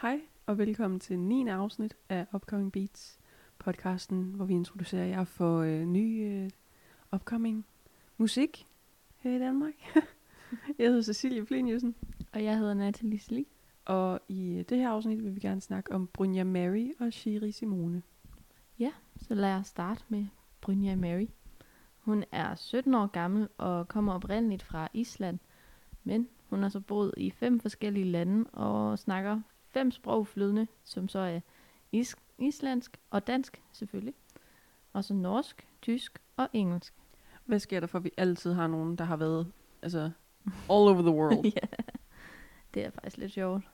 Hej og velkommen til 9. afsnit af Upcoming Beats podcasten, hvor vi introducerer jer for øh, ny øh, upcoming musik her i Danmark. jeg hedder Cecilie Fliniusen, Og jeg hedder Natalie Sli. og i øh, det her afsnit vil vi gerne snakke om Brynja Mary og Shiri Simone. Så lad os starte med Brynja Mary. Hun er 17 år gammel og kommer oprindeligt fra Island. Men hun har så boet i fem forskellige lande og snakker fem sprog flydende, som så er is- islandsk og dansk selvfølgelig. Og så norsk, tysk og engelsk. Hvad sker der for, at vi altid har nogen, der har været altså, all over the world? ja, det er faktisk lidt sjovt.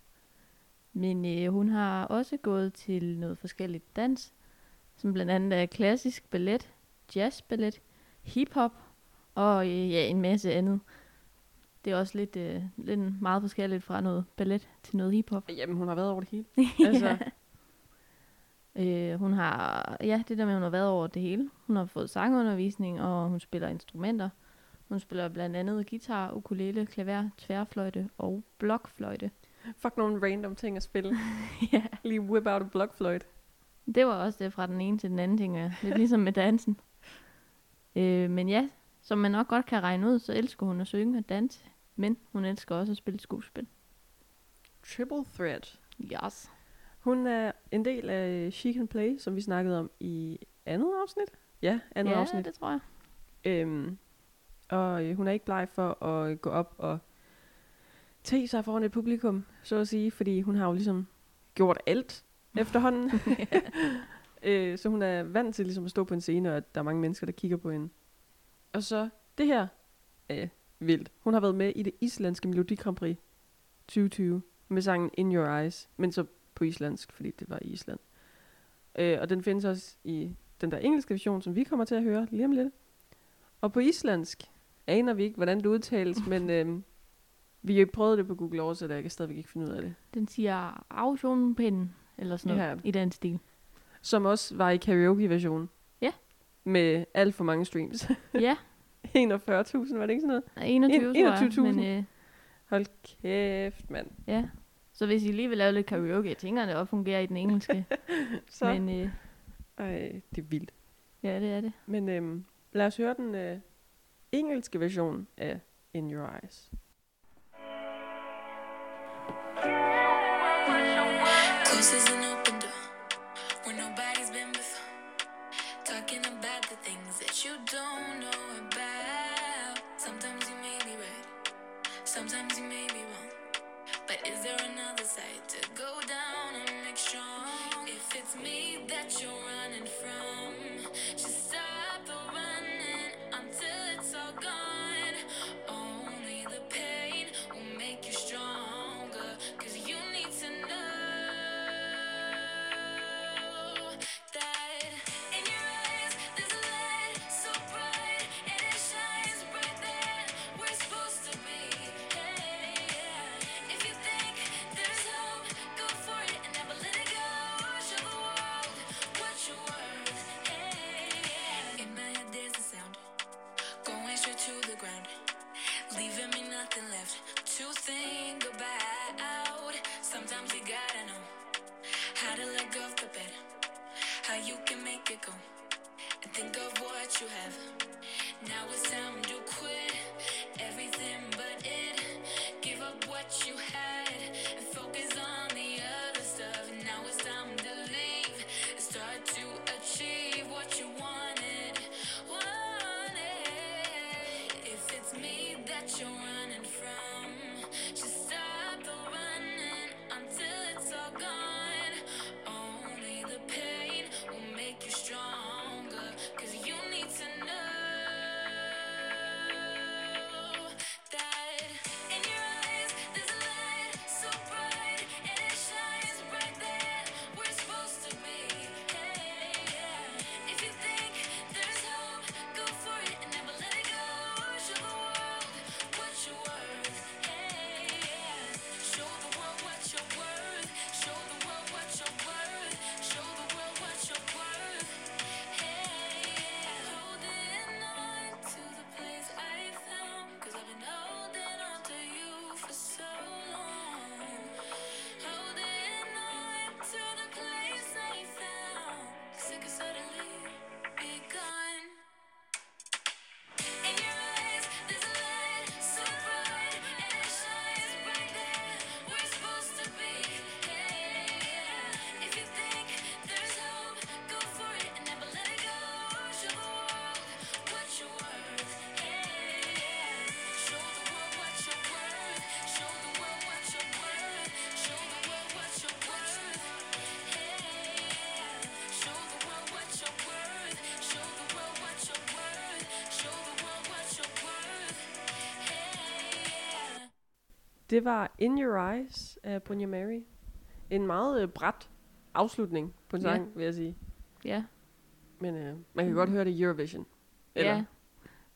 Men øh, hun har også gået til noget forskelligt dans, som blandt andet er klassisk ballet, jazzballet, hiphop og øh, ja, en masse andet. Det er også lidt, øh, lidt meget forskelligt fra noget ballet til noget hiphop. Jamen, hun har været over det hele. Altså- øh, hun har, ja, det der med, hun har været over det hele. Hun har fået sangundervisning, og hun spiller instrumenter. Hun spiller blandt andet guitar, ukulele, klaver, tværfløjte og blokfløjte. Fuck nogle random ting at spille. ja. Lige whip out a blokfløjt. Det var også det fra den ene til den anden ting. ja. Lidt ligesom med dansen. Øh, men ja, som man nok godt kan regne ud, så elsker hun at synge og danse. Men hun elsker også at spille skuespil. Triple threat. Yes. Hun er en del af She Can Play, som vi snakkede om i andet afsnit. Ja, andet ja, afsnit. det tror jeg. Øhm, og øh, hun er ikke bleg for at gå op og te sig foran et publikum, så at sige, fordi hun har jo ligesom gjort alt efterhånden. øh, så hun er vant til ligesom at stå på en scene, og at der er mange mennesker, der kigger på hende. Og så det her er vildt. Hun har været med i det islandske Melodi Grand Prix 2020 med sangen In Your Eyes, men så på islandsk, fordi det var i Island. Øh, og den findes også i den der engelske version, som vi kommer til at høre lige om lidt. Og på islandsk aner vi ikke, hvordan det udtales, men øhm, vi har prøvet det på Google Oversæt, og jeg kan stadigvæk ikke finde ud af det. Den siger Ausionpinden, eller sådan noget, Ja. i den stil. Som også var i karaoke-version. Ja. Med alt for mange streams. ja, 41.000, var det ikke sådan noget? 21, En- tror jeg. 21.000. Men øh, Hold kæft, mand. ja. Så hvis I lige vil lave lidt karaoke, jeg tænker, det også fungerer i den engelske. Så, Men øh, Ej, det er vildt. ja, det er det. Men øhm, lad os høre den øh, engelske version af In Your Eyes. Closes Det var In Your Eyes af Brynja Mary. En meget øh, bræt afslutning på en sang, vil jeg sige. Ja, Men øh, man kan godt høre det i Eurovision. Eller, ja. det,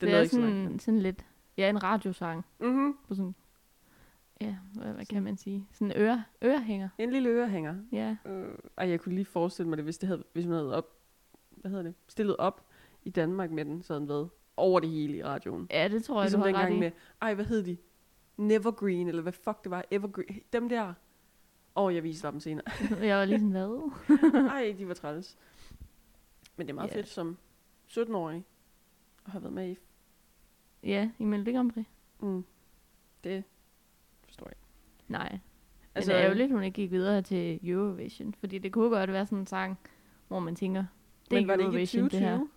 Det, er er noget, ikke sådan, sådan lidt, ja, en radiosang. Mm-hmm. På sådan, ja, hvad, hvad kan man sige? Sådan en øre, ørehænger. En lille ørehænger. Ja, Øh, ej, jeg kunne lige forestille mig det, hvis, det havde, hvis man havde op, hvad hedder det, stillet op i Danmark med den, så havde den været over det hele i radioen. ja det tror jeg, ligesom du har ret i. med, ej, hvad hed de? Nevergreen, eller hvad fuck det var, Evergreen. Dem der. Åh, oh, jeg viser dem senere. jeg var lige sådan, hvad? ej, de var træls. Men det er meget Ja. fedt som 17-årig at have været med i. Ja, i Melodi Grand Prix. Mm. Det forstår jeg. Nej, altså, Altså, det er ærgerligt, hun ikke gik videre til Eurovision. Fordi det kunne godt være sådan en sang, hvor man tænker, det er men var det ikke i Eurovision, det 2020?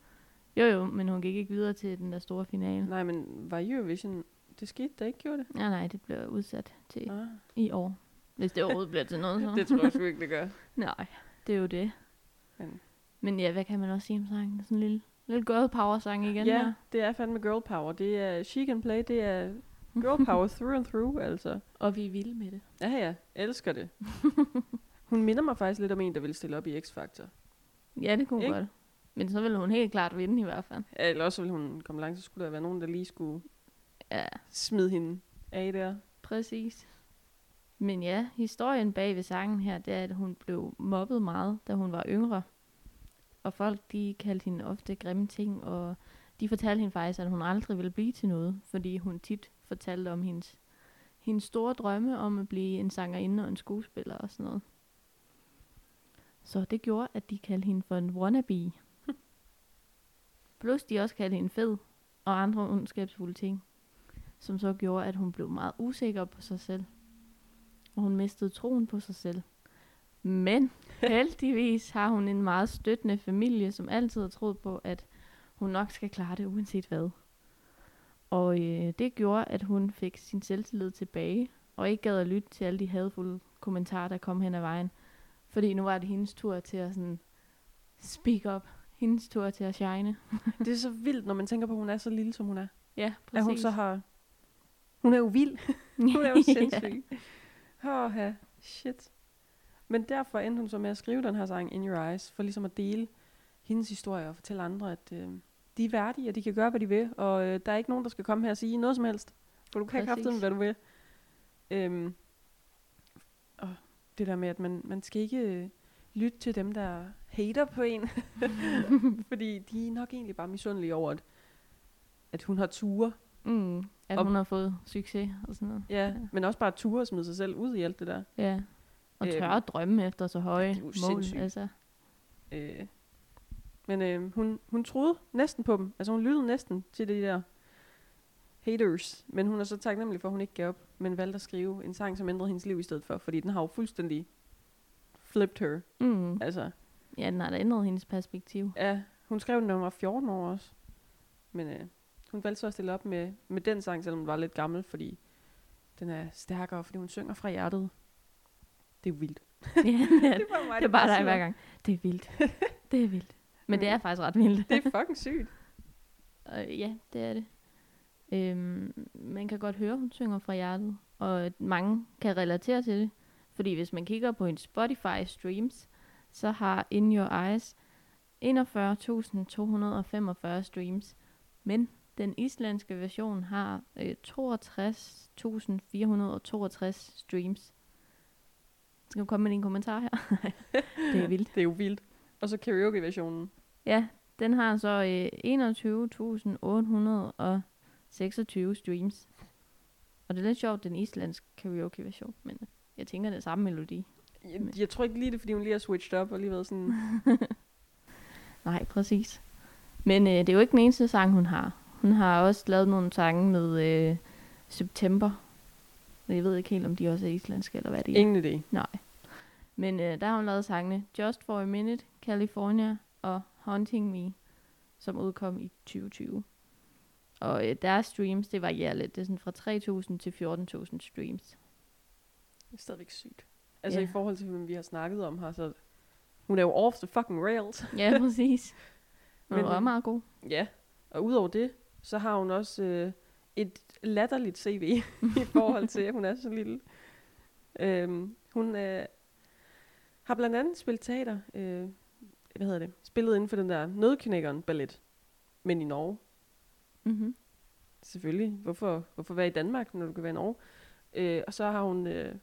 her. Jo jo, men hun gik ikke videre til den der store finale. Nej, men var Eurovision, det skete der ikke, gjorde det? Nej, nej, det bliver udsat til Nej, i år. Hvis det overhovedet bliver til noget, så. det tror jeg sgu ikke, det gør. Nej, det er jo det. Men- Men ja, hvad kan man også sige om sangen? Sådan en lille, lille girl power sang igen ja, her. det er fandme girl power. Det er she can play, det er girl power through and through, altså. Og vi er vilde med det. Ja, ja, elsker det. Hun minder mig faktisk lidt om en, der ville stille op i X-Factor. Ja, det kunne hun Ikke? godt. Men så ville hun helt klart vinde i hvert fald. Ja, Eller også ville hun komme langt, så skulle der være nogen, der lige skulle Ja, smide hende af der. præcis. Men ja, historien bag ved sangen her, det er, at hun blev mobbet meget, da hun var yngre. Og folk, de kaldte hende ofte grimme ting, og de fortalte hende faktisk, at hun aldrig ville blive til noget, fordi hun tit fortalte om hendes, hendes store drømme om at blive en sangerinde og en skuespiller og sådan noget. Så det gjorde, at de kaldte hende for en wannabe. Plus de også kaldte hende fed og andre ondskabsfulde ting, som så gjorde, at hun blev meget usikker på sig selv. Og hun mistede troen på sig selv. Men heldigvis har hun en meget støttende familie, som altid har troet på, at hun nok skal klare det uanset hvad. Og øh, det gjorde, at hun fik sin selvtillid tilbage, og ikke gad at lytte til alle de hadfulde kommentarer, der kom hen ad vejen. Fordi nu var det hendes tur til at sådan speak up. Hendes tur til at shine. Det er så vildt, når man tænker på, at hun er så lille, som hun er. Ja, At hun så har... Hun er jo vild. Hun er jo sindssyg. Åh, ja. Shit. Men derfor endte hun så med at skrive den her sang, In Your Eyes, for ligesom at dele hendes historie og fortælle andre, at øh, de er værdige, og de kan gøre, hvad de vil, og øh, der er ikke nogen, der skal komme her og sige noget som helst. For du kan kraftedeme, hvad du vil. Øhm, og det der med, at man, man skal ikke øh, lytte til dem, der hater på en. Fordi de er nok egentlig bare misundelige over, at, at hun har ture. Mm, at Og- hun har fået succes og sådan noget. Ja, men også bare ture og smide sig selv ud i alt det der. Ja. Og Øhm, tør at drømme efter så høje mål. sindssygt. Altså. Øh, men øh, hun, hun troede næsten på dem. Altså hun lyttede næsten til de der haters. Men hun er så taknemmelig for, at hun ikke gav op. Men valgte at skrive en sang, som ændrede hendes liv i stedet for. Fordi den har jo fuldstændig flipped her. Mm. Altså, Ja, den har da ændret hendes perspektiv. ja, hun skrev den, da hun var 14 år også. Men øh, hun valgte så at stille op med, med den sang, selvom den var lidt gammel, fordi den er stærkere, fordi hun synger fra hjertet. Det er vildt. ja, Det var mig, det er bare dig hver gang. Det er vildt. Det er vildt. Men det er faktisk ret vildt. Det er fucking sygt. Øh, ja, det er det. Øhm, man kan godt høre, hun synger fra hjertet, og mange kan relatere til det. Fordi hvis man kigger på en Spotify streams, så har In Your Eyes 41.245 streams. Men den islandske version har øh, 62.462 streams. Skal du komme med din kommentar her? det er vildt. Det er jo vildt. Og så karaoke-versionen. Ja, den har så øh, 21.826 streams. Og det er lidt sjovt, den islandske karaoke-version, men jeg tænker, det er samme melodi. Jeg, jeg tror ikke lige det, fordi hun lige har switched op og lige været sådan... Nej, præcis. Men øh, det er jo ikke den eneste sang, hun har. Hun har også lavet nogle sange med øh, September. Jeg ved ikke helt, om de også er islandske, eller hvad det er. Ingen idé. Nej. Men øh, der har hun lavet sangene Just for a Minute, California og Haunting Me, som udkom i 2020. Og øh, deres streams, det varierer lidt. Det er sådan fra 3.000 til 14.000 streams. Det er stadigvæk sygt. Altså Ja. i forhold til, hvem vi har snakket om her, så... Hun er jo off the fucking rails. Ja, præcis. Men hun er meget god. Ja, og udover det, så har hun også øh, et latterligt CV i forhold til, at hun er så lille. Øhm, hun øh, har blandt andet spillet teater, øh, hvad hedder det, spillet inden for den der nødknækkeren ballet, men i Norge. Mm-hmm. Selvfølgelig. Hvorfor, hvorfor være i Danmark, når du kan være i Norge? Øh, og så har hun øh,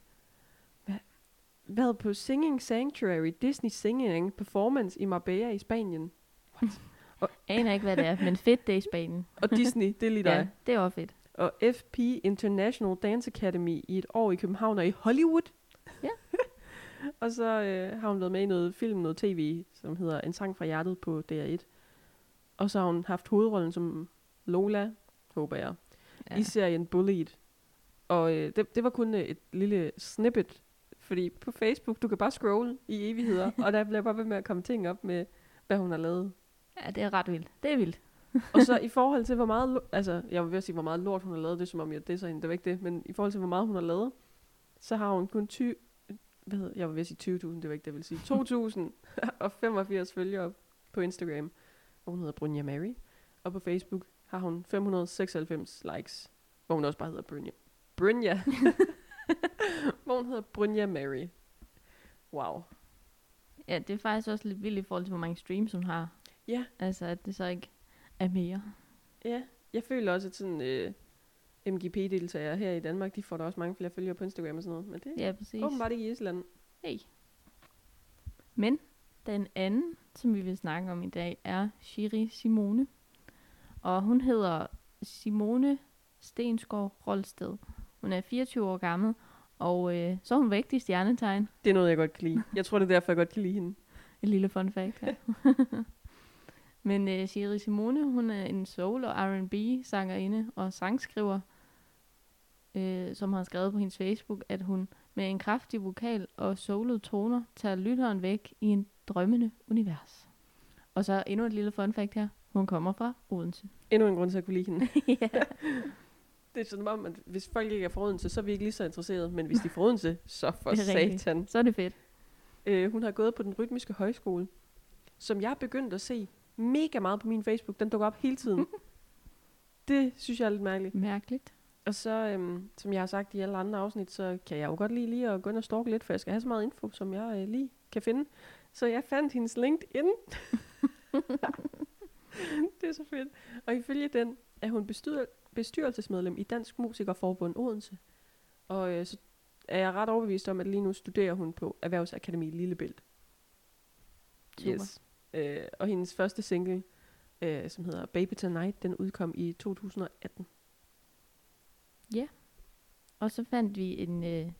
været på Singing Sanctuary, Disney Singing Performance i Marbella i Spanien. Aner ikke, hvad det er, men fedt det er i Spanien. Og Disney, det er lige dig. Ja, det er også fedt. Og FP International Dance Academy i et år i København og i Hollywood. Ja. og så øh, har hun været med i noget film, noget tv, som hedder En sang fra hjertet på DR1. Og så har hun haft hovedrollen som Lola, håber jeg, ja. i serien Bullied. Og øh, det, det var kun øh, et lille snippet, fordi på Facebook, du kan bare scrolle i evigheder, og der bliver bare ved med at komme ting op med, hvad hun har lavet. Ja, det er ret vildt. Det er vildt. Og så i forhold til, hvor meget, altså, jeg vil ved at sige, hvor meget lort hun har lavet, det er som om, jeg disser hende, det var ikke det, men i forhold til, hvor meget hun har lavet, så har hun kun 20, hvad hedder, jeg var ved at sige 20.000, det var ikke det, jeg ville sige, 2.085 følgere på Instagram, hvor hun hedder Brynja Mary, og på Facebook har hun 596 likes, hvor hun også bare hedder Brynja. Brynja. hvor hun hedder Brynja Mary. Wow. Ja, det er faktisk også lidt vildt i forhold til, hvor mange streams hun har. Ja, Altså, at det så ikke er mere. ja. Jeg føler også, at sådan øh, MGP-deltagere her i Danmark, de får da også mange flere følgere på Instagram og sådan noget, men det Ja, præcis. åbenbart ikke i Island. Hey. Men den anden, som vi vil snakke om i dag, er Shiri Simone. Og hun hedder Simone Stensgaard Rolsted. Hun er 24 år gammel, og øh, så er hun vægtig stjernetegn. Det er noget, jeg godt kan lide. Jeg tror, det er derfor, jeg godt kan lide hende. Et lille fun fact her. Men øh, Shiri Simone, hun er en soul- og R&B sangerinde og sangskriver, øh, som har skrevet på hendes Facebook, at hun med en kraftig vokal og soulede toner tager lytteren væk i en drømmende univers. Og så endnu et lille fun fact her. Hun kommer fra Odense. Endnu en grund til at kunne lide hende. ja. Det er sådan om, at hvis folk ikke er fra Odense, så er vi ikke lige så interesserede. Men hvis de er fra Odense, så for Det satan. Så er det fedt. Øh, hun har gået på den rytmiske højskole, som jeg er begyndt at se mega meget på min Facebook. Den dukker op hele tiden. det synes jeg er lidt mærkeligt. Mærkeligt. Og så, øhm, som jeg har sagt i alle andre afsnit, så kan jeg jo godt lide lige at gå ind og stalke lidt, for jeg skal have så meget info, som jeg øh, lige kan finde. Så jeg fandt hendes LinkedIn. det er så fedt. Og ifølge den er hun bestyr- bestyrelsesmedlem i Dansk Musikerforbund Odense. Og øh, så er jeg ret overbevist om, at lige nu studerer hun på Erhvervsakademi Lillebælt. Super. Øh, og hendes første single, øh, som hedder Baby Tonight, den udkom i 2018. Og så fandt vi en øh,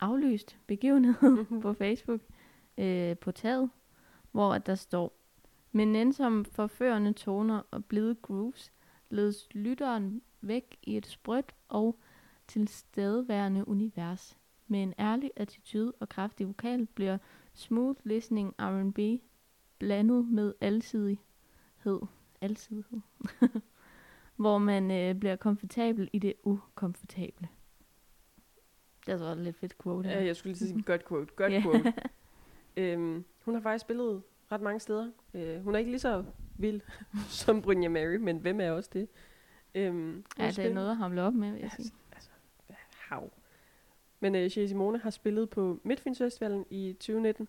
aflyst begivenhed på Facebook øh, på taget, hvor der står, med nænsomme forførende toner og blide grooves, ledes lytteren væk i et sprødt og tilstedeværende univers. Med en ærlig attitude og kraftig vokal bliver smooth listening R&B blandet med alsidighed. Alsidighed. hvor man øh, bliver komfortabel i det ukomfortable. Det er altså også et lidt fedt quote. Ja, jeg skulle lige sige godt quote. Godt Ja. quote. øhm, hun har faktisk spillet ret mange steder. Øh, hun er ikke lige så vild som Brynja Mary, men hvem er også det? Øhm, Ja, det er noget at hamle op med, vil jeg Ja, sige. altså, hvad- hav. Men øh, Shea Simone har spillet på Midtfyns Festivalen i 2019.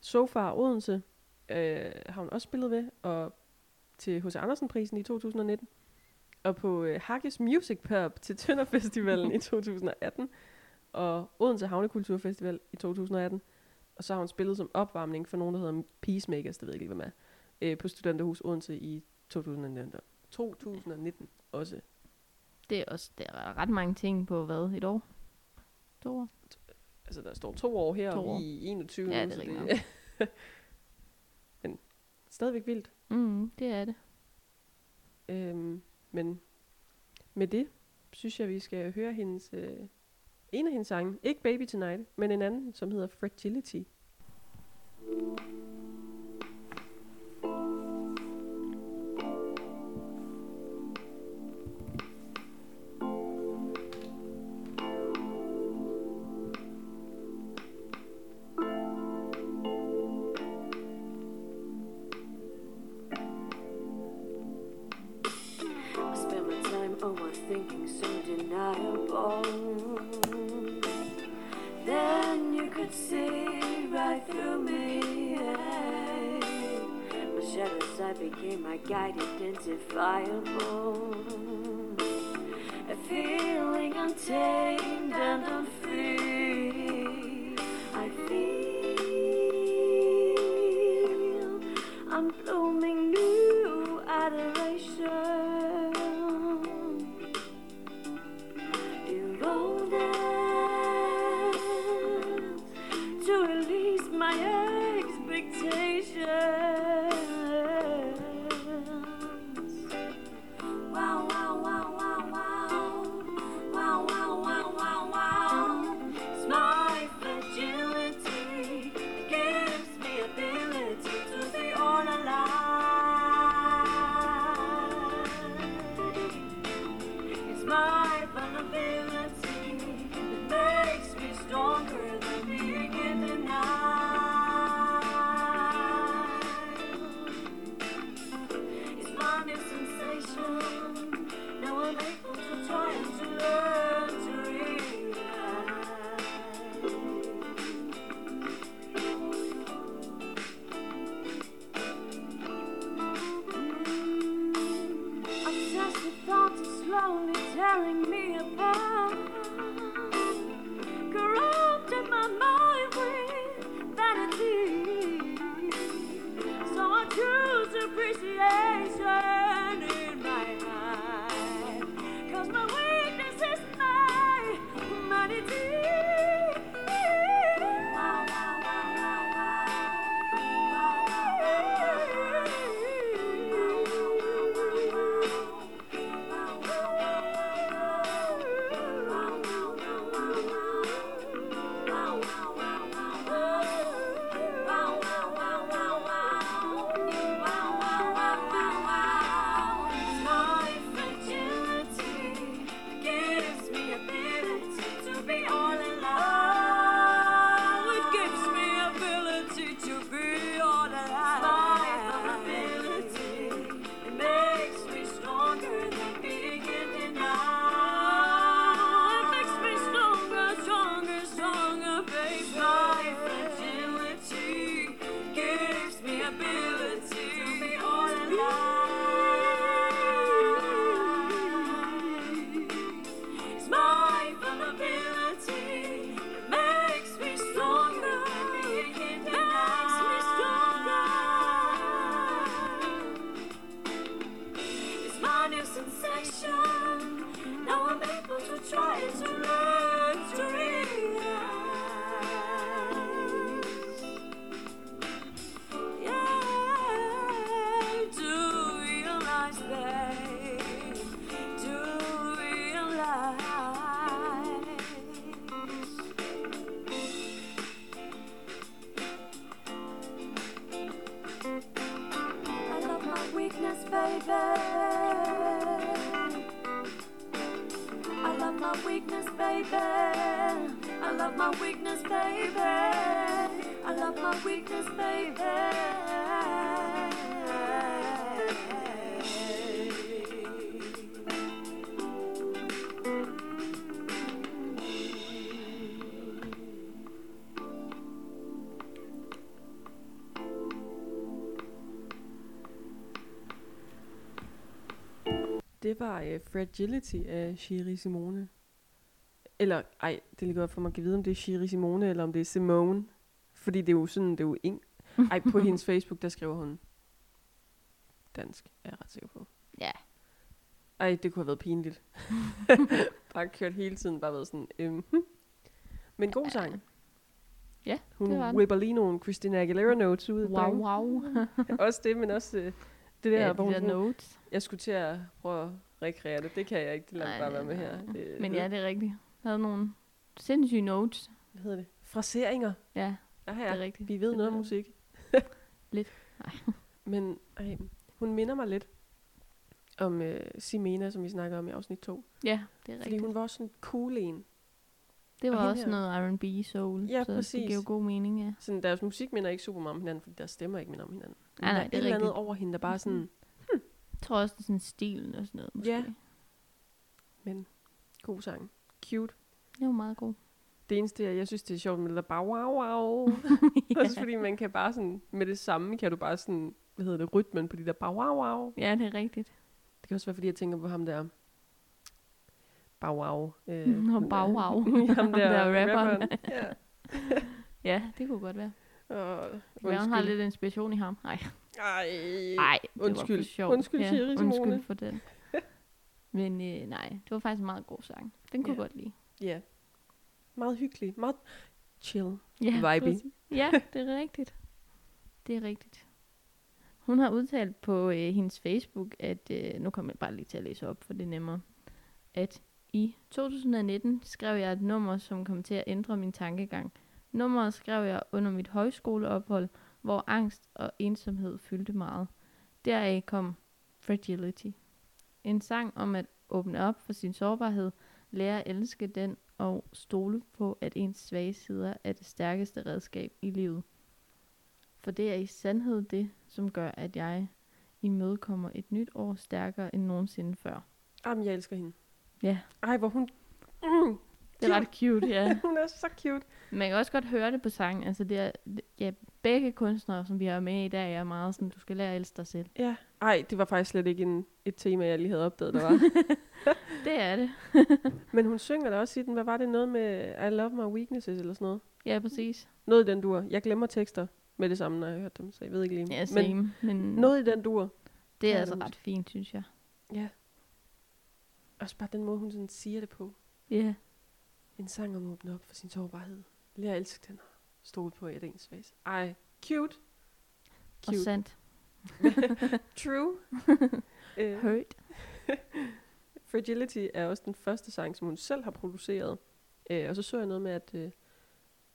So far Odense øh, har hun også spillet ved, og til H.C. Andersen-prisen i 2019. Og på øh, Hakkes Music Pub til Tønder Festivalen i 2018. Og Odense Havnekulturfestival i 2018. Og så har hun spillet som opvarmning for nogen, der hedder Peacemakers, det ved jeg ikke, hvad med, øh, på Studenterhus Odense i 2019. 2019 også. Det er også der er ret mange ting på, hvad, et år? To år? Altså, der står to år her, To og år. i 21 Ja, det er rigtigt stadigvæk vildt. Mm, det er det. Øhm, men med det, synes jeg, vi skal høre hendes, øh, en af hendes sange. Ikke Baby Tonight, men en anden, som hedder Fragility. Spend tearing me apart. Love my weakness, baby. I love my weakness, baby. Det var uh, Fragility af Shiri Simone. Ej, det er lige godt for mig at vide, om det er Shiri Simone, eller om det er Simone. Fordi det er jo sådan, det er jo ing. Ej, på hendes Facebook, der skriver hun dansk, er jeg ret sikker på. Ja. Ej, det kunne have været pinligt. bare kørt hele tiden, bare været sådan, øhm, hm. Men god sang. Ja, Hun det var den. whipper lige nogle Christina Aguilera notes ud. Wow, bang. wow. også det, men også øh, det der, ja, hvor de hun der sådan- notes. jeg skulle til at prøve at rekreere det. Det kan jeg ikke. Det lader bare være med her. Det, Men ja, det er rigtigt. Havde nogle sindssyge notes. Hvad hedder det? Fraseringer. Ja, Ja, det ja. er rigtigt. Vi ved Det noget om musik. Lidt. Nej. Men ej, hun minder mig lidt om øh, Simena, som vi snakker om i afsnit 2. Ja, det er Fordi rigtigt. hun var også sådan en cool en. Det og var hende også her- noget R&B soul, Ja, så det præcis. giver jo god mening, ja. Sådan, deres musik minder ikke super meget om hinanden, fordi deres stemmer ikke minder om hinanden. Men Nej, der nej, det er eller andet rigtigt. over hende, der bare sådan, Jeg tror også, det er sådan stilen og sådan noget, måske. Ja. men god sang. Cute. Det var meget god. Det eneste, jeg, jeg synes, det er sjovt med det der bare wow, wow. Også fordi man kan bare sådan, med det samme kan du bare sådan, hvad hedder det, rytmen på de der bare wow, wow. Ja, det er rigtigt. Det kan også være, fordi jeg tænker på ham der, Bow Wow. Øh, Nå, der- Wow. ham Ham der, der rapperen. rapperen. ja. Ja, det kunne godt være. Og, Jeg har lidt inspiration i ham. Nej, Ej, nej, det var undskyld. for sjov. Undskyld, ja, Simone. Undskyld for den. Men øh, nej, det var faktisk en meget god sang. Den kunne jeg godt lide. Ja. Meget hyggelig. Meget chill. Ja, præcis. Ja, det er rigtigt. Det er rigtigt. Hun har udtalt på øh, hendes Facebook, at, øh, nu kommer jeg bare lige til at læse op, for det er nemmere, at i 2019 skrev jeg et nummer, som kom til at ændre min tankegang. Nummeret skrev jeg under mit højskoleophold, hvor angst og ensomhed fyldte meget. Deraf kom Fragility. En sang om at åbne op for sin sårbarhed, lære at elske den og stole på, at ens svage sider er det stærkeste redskab i livet. For det er i sandhed det, som gør, at jeg imødekommer et nyt år stærkere end nogensinde før. Jamen, jeg elsker hende. Ja. Ej, hvor hun... Mm, Det er ret cute, ja. hun er så cute. Man kan også godt høre det på sangen. Altså det er, ja, begge kunstnere, som vi har med i dag, er meget sådan, du skal lære at elske dig selv. Ja. Ej, det var faktisk slet ikke en, et tema, jeg lige havde opdaget, der var. Det er det. Men hun synger da også i den, hvad var det, noget med I love my weaknesses eller sådan noget? Ja, præcis. Noget i den dur. Jeg glemmer tekster med det samme, når jeg hørt dem, så jeg ved ikke lige. Ja, Men same. Men, noget i den dur. det er altså ret fint, synes jeg. Ja. Også bare den måde, hun sådan siger det på. Ja. En sang om at åbne op for sin sårbarhed. Lær at elske den og stole på et ens face. Ej, cute. Og Cute. sandt. True. uh, Hurt. Fragility er også den første sang, som hun selv har produceret. Uh, og så så jeg noget med, at uh,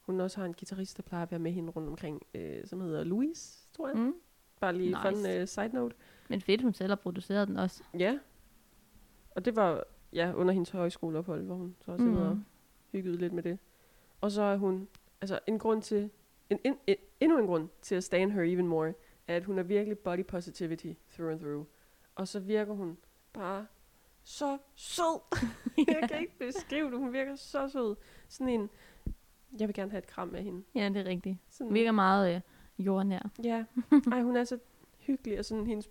hun også har en guitarist, der plejer at være med hende rundt omkring, uh, som hedder Louise, tror jeg. Mm. Bare lige nice. Fun uh, side note. Men fedt, hun selv har produceret den også. Ja. Og det var ja, under hendes højskoleophold, hvor hun så også mm. og Hygget lidt med det. Og så er hun, altså en grund til, en, en, en, endnu en grund til at stand her even more, er, at hun er virkelig body positivity through and through. Og så virker hun bare så sød. jeg kan ikke beskrive det, hun virker så sød. Sådan en, jeg vil gerne have et kram af hende. Ja, det er rigtigt. Sådan, Hun virker meget øh, jordnær. Ja, ej, hun er så hyggelig, og sådan hendes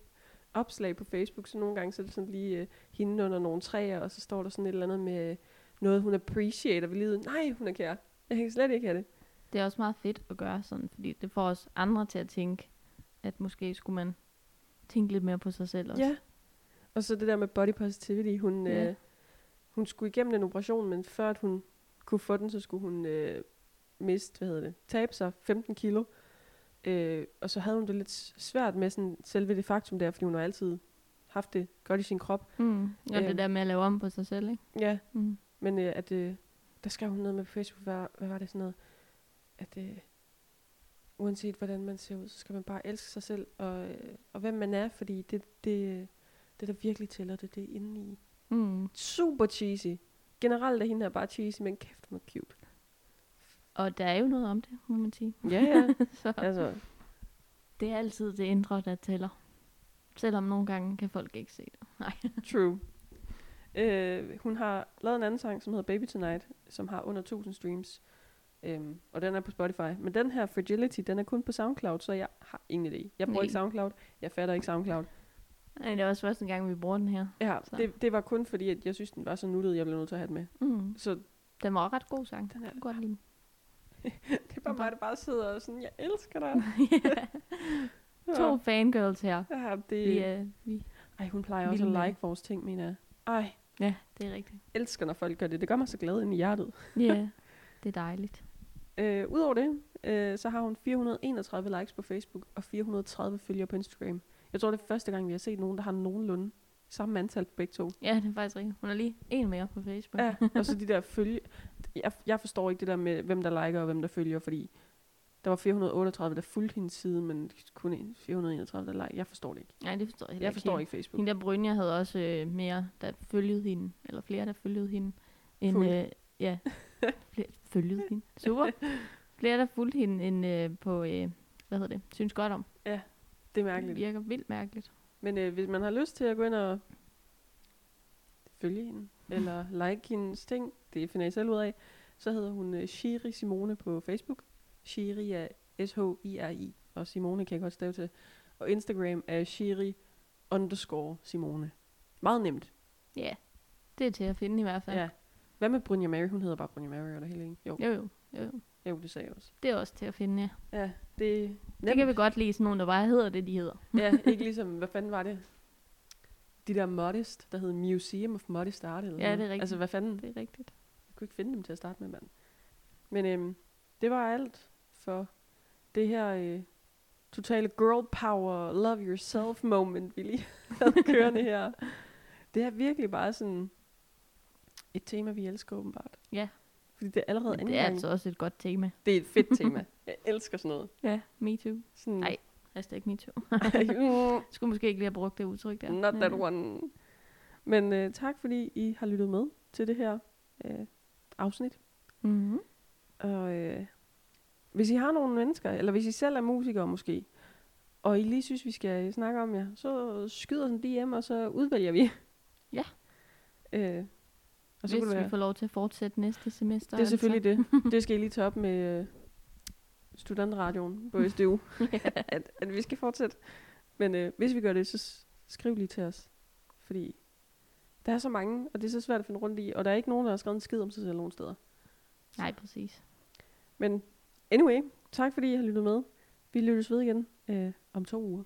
opslag på Facebook, så nogle gange så er det sådan lige øh, hende under nogle træer, og så står der sådan et eller andet med noget, hun appreciater ved livet. Nej, hun er kær. Jeg kan slet ikke have det. Det er også meget fedt at gøre sådan, fordi det får os andre til at tænke, at måske skulle man tænke lidt mere på sig selv også. Ja. Og så det der med body positivity, hun, Ja. øh, hun skulle igennem en operation, men før at hun kunne få den, så skulle hun øh, miste, hvad hedder det, tabe sig 15 kilo. Øh, og så havde hun det lidt svært med sådan, selve det faktum der, fordi hun har altid haft det godt i sin krop. Mm. Og Øhm. det der med at lave om på sig selv, ikke? Ja, Mm. Men øh, at, øh, der skrev hun noget med på Facebook, hvad, hvad var det sådan noget, at øh, uanset hvordan man ser ud, så skal man bare elske sig selv, og, øh, og hvem man er, fordi det, det, det der virkelig tæller, det, det er inde i. Mm. Super cheesy. Generelt er hende her bare cheesy, men kæft, hun er cute. Og der er jo noget om det, må man sige. Ja, ja. Så altså, det er altid det indre, der tæller. Selvom nogle gange kan folk ikke se det. Nej. true. Øh, hun har lavet en anden sang, som hedder Baby Tonight, som har under 1000 streams. Øhm, og den er på Spotify. Men den her Fragility, den er kun på SoundCloud, så jeg har ingen idé. Jeg bruger Nej. ikke SoundCloud. Jeg fatter ikke SoundCloud. Nej, det er også første gang, vi bruger den her. Ja, Så. det, det var kun fordi, at jeg synes, den var så nuttet, jeg blev nødt til at have den med. Mm. Så Den var også ret god sang. Den er- godt lide det er bare mig, der bare sidder og sådan, jeg elsker dig. To fangirls her. Ja, Vi, det, er, vi, ej, hun plejer også at like vores ting, mener jeg. Ej, ja, det er rigtigt. elsker, når folk gør det. Det gør mig så glad ind i hjertet. Ja, det er dejligt. Øh, Udover det, øh, så har hun 431 likes på Facebook og 430 følgere på Instagram. Jeg tror, det er første gang, vi har set nogen, der har nogenlunde samme antal på begge to. Ja, det er faktisk rigtigt. Hun er lige en mere på Facebook. Ja, og så de der følge... Jeg, jeg forstår ikke det der med, hvem der liker og hvem der følger, fordi der var 438, der fulgte hendes side, men kun en 431, der like. Jeg forstår det ikke. Nej, det forstår jeg heller Jeg forstår helt. ikke Facebook. Hende der Brynja havde også øh, mere, der følgede hende, eller flere, der følgede hende, end, Fulgt. øh, ja, flere, følgede hende, super. Flere, der fulgte hende, end øh, på, øh, hvad hedder det, synes godt om. Det er Det mærkeligt. virker vildt mærkeligt. Men øh, hvis man har lyst til at gå ind og følge hende, eller like hendes ting, det finder I selv ud af, så hedder hun øh, Shiri Simone på Facebook. Shiri er S-H-I-R-I, og Simone kan jeg godt stave til. Og Instagram er Shiri underscore Simone. Meget nemt. Ja, det er til at finde i hvert fald. Ja. Hvad med Brynja Mary? Hun hedder bare Brynja Mary, eller helt? Jo, Jo, jo, jo, jo. jo, det sagde jeg også. Det er også til at finde, ja. Ja, det er Det nemt. kan vi godt lide, sådan nogen, der bare hedder det, de hedder. Ja, ikke ligesom, hvad fanden var det? De der Modest, der hed Museum of Modest Art. Eller Ja, det er rigtigt. Altså, hvad fanden? Det er rigtigt. Jeg kunne ikke finde dem til at starte med, mand. Men øhm, det var alt for det her øh, totale girl power, love yourself moment, vi lige havde kørende her. Det er virkelig bare sådan et tema, vi elsker åbenbart. Ja. Fordi det er allerede Men det er gang. altså også et godt tema. Det er et fedt tema. Jeg elsker sådan noget. Ja, me too. Sådan, Nej. Hashtag me too. Skulle måske ikke lige have brugt det udtryk der. Not that Men, one. Men øh, tak, fordi I har lyttet med til det her øh, afsnit. Mm-hmm. Og øh, hvis I har nogle mennesker, eller hvis I selv er musikere måske, og I lige synes, vi skal snakke om jer, så skyder en DM, og så udvælger vi. Ja. Øh, og så Hvis kunne det vi være, får lov til at fortsætte næste semester. det er selvfølgelig det. Det skal I lige tage op med øh, studentradioen på SDU, at, at vi skal fortsætte. Men øh, hvis vi gør det, så skriv lige til os. Fordi der er så mange, og det er så svært at finde rundt i, og der er ikke nogen, der har skrevet en skid om sig selv nogen steder. Nej, præcis. Men anyway, tak fordi I har lyttet med. Vi lyttes ved igen øh, om to uger.